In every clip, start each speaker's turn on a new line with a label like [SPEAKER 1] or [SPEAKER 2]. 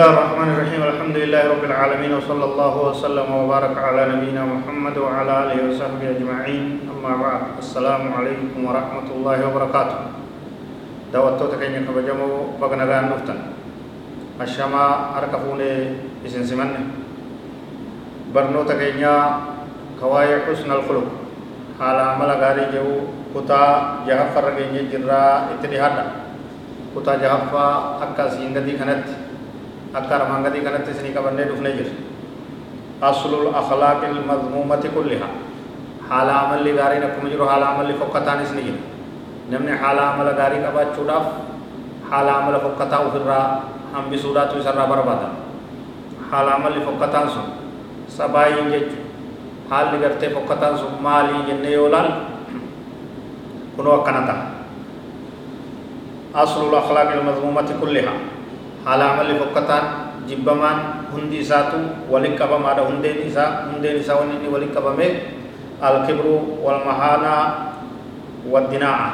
[SPEAKER 1] الله الرحمن الرحيم الحمد لله رب العالمين وصلى الله وسلم وبارك على نبينا محمد وعلى آله وصحبه أجمعين أما بعد السلام عليكم ورحمة الله وبركاته دعوتو تكيني كبجمو بغنا غان نفتن الشما أركفوني إسن سمن برنو تكيني كواي حسن الخلق حالا عمل غاري جو كتا جهفر رجيني جرا اتنهادا كتا جهفا أكا سينددي كانت akka armaan gadii kanatti isinii qabannee dhufnee jira aslul akhlaaqil madmuumati kulliha haala amalli gaariin akkuma jiru haala amalli fokkataanis ni jira namni haala amala gaarii qabaachuudhaaf haala amala fokkataa ofirraa hambisuudhaatu isarraa barbaada haala amalli fokkataan sun sabaayiin jechu haalli gartee fokkataan sun maalii jennee yoo laal kunoo akkana ta'a aslul akhlaaqil madmuumati kulliha haala amalli fokkataan jibbamaan hundi isaatu waliin qabamaadha hundeen isaa hundeen isaa wanni inni waliin qabame alkibru walmahaanaa waddinaa'a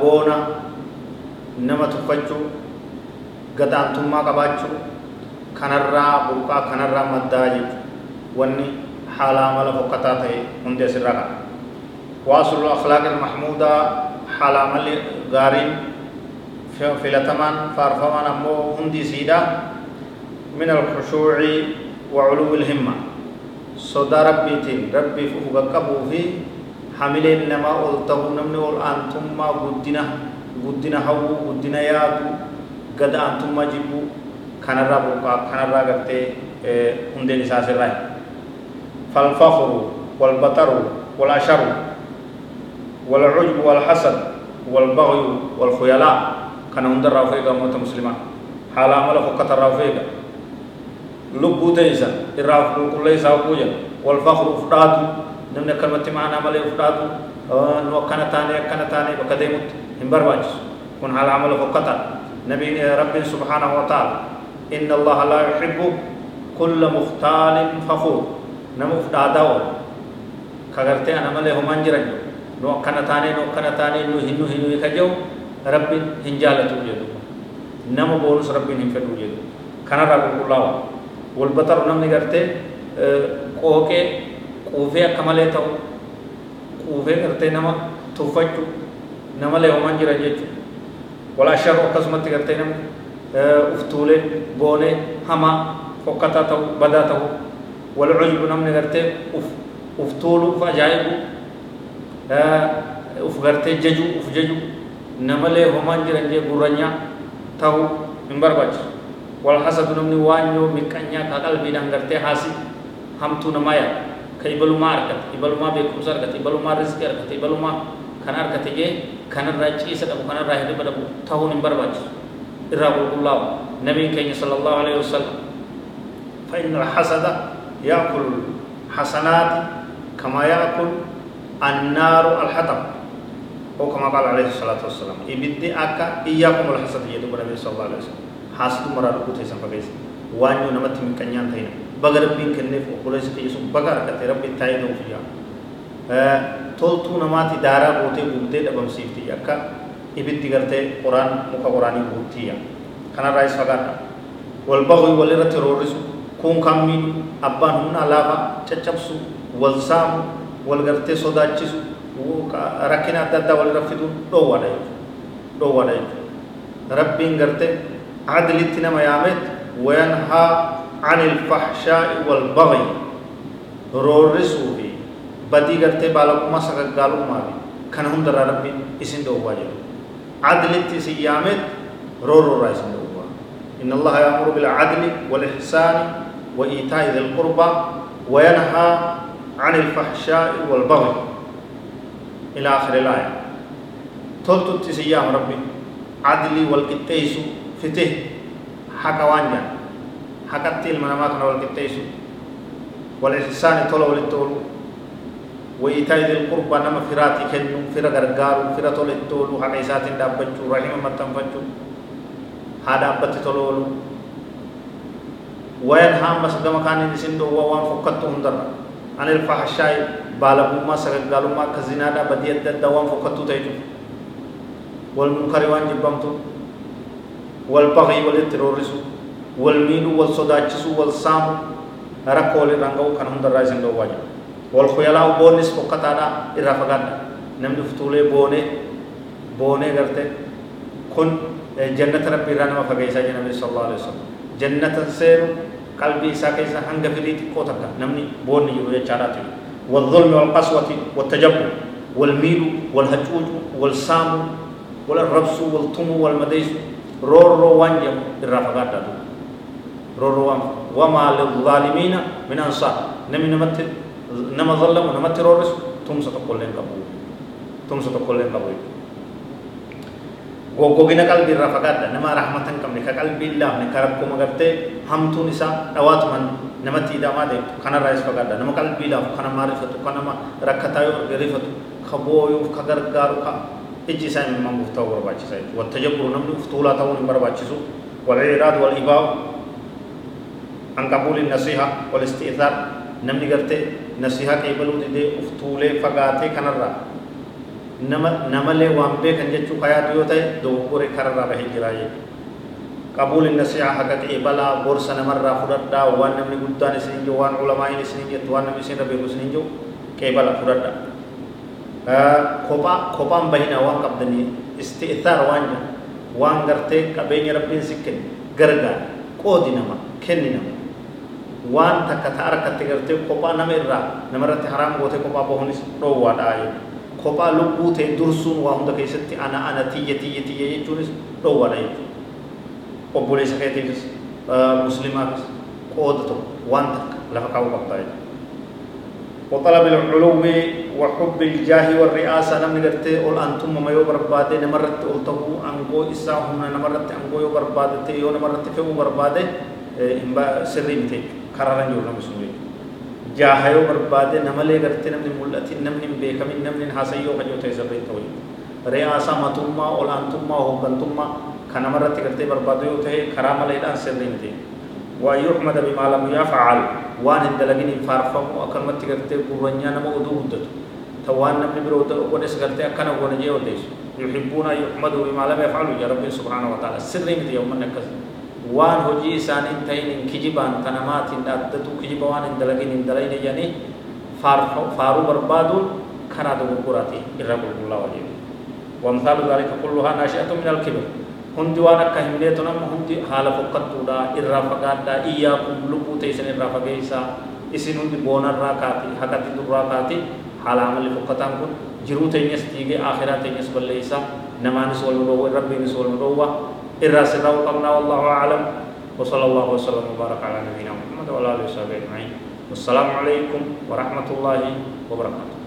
[SPEAKER 1] boona nama tuffachuu gadaantummaa qabaachuu kanarraa burqaa kanarraa maddaa jechu wanni haala amala fokkataa ta'e hundi asirraa qaba waasulul akhlaaqi almahmuudaa haala amalli gaariin filatamaan faarfamaan ammoo hundi isiidha min alkhushuuci wa culuwi ilhimma sodaa rabbiitiin rabbiif uf qaqqabuu fi hamileen namaa ol ta'uu namni ol aantummaa guddina guddina hawwuu guddina yaadu gad aantummaa jibbuu kanarraa burqaa kanarraa gartee hundeen isaa sirraa falfakhru walbaxaru walasharu والعجب والحسد والبغي والخيلاء kana hundarraa of eega ummata muslimaa haala amala fokkatarraa of eega lubbuu ta'isa irraa of qulqulleessaa jedha wal fakru uf dhaatu namni akkanumatti maanaa malee uf dhaatu nu akkana taane akkana taane bakka deemutti hin barbaachisu kun haala amala fokkataa nabiin rabbiin subhaanahu wa ta'ala inna allaha laa yuhibbu kulla muhtaalin fakuur nama uf dhaadaa oolu ka gartee ana malee homaan jiran nu akkana taane nu akkana taane nu hinu hinu ka jedhu rabbiin hin jaalatu jedhu nama boonus rabbiin hin fedhu jedhu kanarraa qulqullaawa walbaxaru namni gartee qooqee quufee akka malee ta'u quufee gartee nama tuffachu namalee homaan jira jechu walaasharu akkasumatti gartee namni uftuulee boonee hamaa fokkataa ta'u badaa ta'u walcujbu namni gartee uf uftuulu uf ajaa'ibu uf gartee jaju uf jaju namalee homaan jiran jee gurranyaa ta'uu hin barbaachisu wal hasadu namni waanyoo miqqanyaa ka qalbiidhaan gartee haasi hamtuu namaa yaada ka ibalumaa argate ibalumaa beekumsa argate ibalumaa rizqii argate ibalumaa kan argate jee kanarraa ciisa dhabu kanarraa hirriba dhabu ta'uun hin barbaachisu irraa qulqullaa'u nabiin keenya sala allahu alaihi wasallam fa inna alhasada yaakulu hasanaati kama yaakul أو كما قال عليه الصلاة والسلام إبدي أكا إياكم الحسد يدو النبي صلى الله عليه وسلم حاسد مراد كوت هيسان فقيس وانيو نمت من كنيان تينا بغر بين كنف وقلس كيسو بغر كتي ربي تايدو فيها تولتو نماتي دارا بوتي بوتي دبم سيفتي أكا إبدي غرتي قرآن مكا قرآني بوتي كان رئيس فقاتا والبغي والرت رورسو كون كامين أبان هنا لافا تشبسو والسام والغرتي صداتشسو rakkina adda addaa walirra fiduun dhoowwaadha jechuudha dhoowwaadha jechuudha rabbiin garte adlitti nama yaameet wayanhaa ani ilfahshaa'i walbagyi roorrisuu fi badii gartee baalaqummaa sagaggaalummaa fi kana hundarraa rabbiin isin dhoowwaa jedhu adlitti isin yaameet roorroorraa isin dhoowwaa inna allaha yaamuru bilcadli walihsaani wa iitaa'i dhi lqurba wayanhaa عن الفحشاء والبغي إلى آخر الآية. تلت تسيام ربي. عدلي والقتيس فته ilma namaa kana wal qixxeessu wal ihsaani tola walitti oolu وإيتاء ذي القربى نما فراتي كنو فرا غرغارو فرا تول تولو حق إساتين دابچو رحمة متنفچو هذا أبت تولو وينهى مسجد مكان نسندو ووان فكتو هندر. عن الفحشاء بالغوما سغغالوما كزنا دا بديت دوام فكتو تيجو والمنكر وان جبمتو والبغي والترورسو والميل والصداچسو والسام ركول رنگو كان هندر رايسندو واجب والخيلاء بونس فكتادا إرافقاد نمدو فتولي بوني بوني غرتي كن جنة ربي رانا فقيسا جنبي صلى الله عليه وسلم جنة سيرو qalbii isaa keessa hanga firii xiqqoo takka namni boonni jiru jechaadhaati والظلم والقسوة والتجبر والميل والهجوج والسام والربس والطم والمديس. رور رو وانجم الرافقات دادو رور رو وما للظالمين من أنصار. نمي نمت نما ظلم ونمت رورس تم ستقول لين قبول. تم ستقول لين قبول. Goggogina qalbii irraa fagaadha nama rahmatan qabne ka qalbii laafne ka rakkuma gartee hamtuun isaa dhawaatuman namatti hidhamaa deemtu kanarraa is fagaadha nama qalbii laafu kana maarifatu ka nama rakkataa yoo rifatu ka booyuuf ka gargaaru ka ijji isaa imimmaan guuf ta'uu barbaachisa jechuudha wattajabburu namni uftuulaa ta'uun hin barbaachisu wal'iraad wal'ibaa'u an qabuuli nasiha wal isti'thaar namni gartee nasiha qeebaluu didee uftuulee fagaatee kanarraa nama namalee waan beekan jechuu kayaatu yoo ta'e dogoggore kararraa bahee jira jechuudha. qabuuli nasihaa haqa qeebalaa gorsa namarraa fudhadhaa waan namni guddaan isin jiru waan ulamaa'in isin jettu waan namni isin beeku isin jiru qeebala fudhadhaa. kophaa kophaan bahina waan qabdanii isti'ithaar waan jiru waan gartee qabeenya rabbiin si kenne gargaara qoodi nama kenni nama waan takka ta'a harkatti gartee kophaa nama kophaa lubbuu ta'e dursuun waa hunda keessatti ana ana tiyya tiyya tiyya jechuunis dhoowwaadha jechuudha obboleessa keetiifis muslimaafis qooda tokko waan takka lafa kaa'uu qabdaa jechuudha وطلب العلو وحب الجاه والرئاسة نمني قرتي أول أنتم ما يو بربادة نمرت أولته أنغو إسا هنا نمرت أنغو يو بربادة تيو نمرت فيو بربادة إمبا سرين تي قرارن يورنا مسلمين namni mul'atin namni hin beekamin namni hin haasayyoo kajoo ta'e sirrii ta'u re'aasaa matummaa olaantummaa hooggantummaa kan namarratti gartee barbaadu yoo ta'e karaa maleedhaan sirrii miti waan yuhmada bimaa lam yafcal waan hin dalagin hin faarfamu akkanumatti gartee gurranyaa nama oduu guddatu ta waan namni biroo godhes gartee akkana goona jee odeessu yuhibbuuna yuhmadu bimaa lam yafcalu ja rabbiin subhaanahu wa ta'ala sirrii miti yommanni akkasii waan hojii isaanii ta'in hin kijibaan tanamaatiin dhaaddatu kijiba waan hin dalagin hin dalayne jedhanii faaruu barbaaduun karaa dogoggoraati irra qulqullaa'u jedhu وامثال ذلك كلها ناشئة من الكبر هندي وأنا كهمنيت نم هندي حال فقطودا إرى فقادا إياكم لبو تيسن إرى فقيسا إسن هندي بونا راكاتي حقاتي در راكاتي حال عمل فقطان كن جرو تينيس تيجي آخرات تينيس بليسا نمانس والمروة ربي نس والمروة إرى سراو قمنا والله أعلم. وصلى الله وسلم وبارك على نبينا محمد وعلى آله وصحبه أجمعين. والسلام عليكم ورحمة الله وبركاته.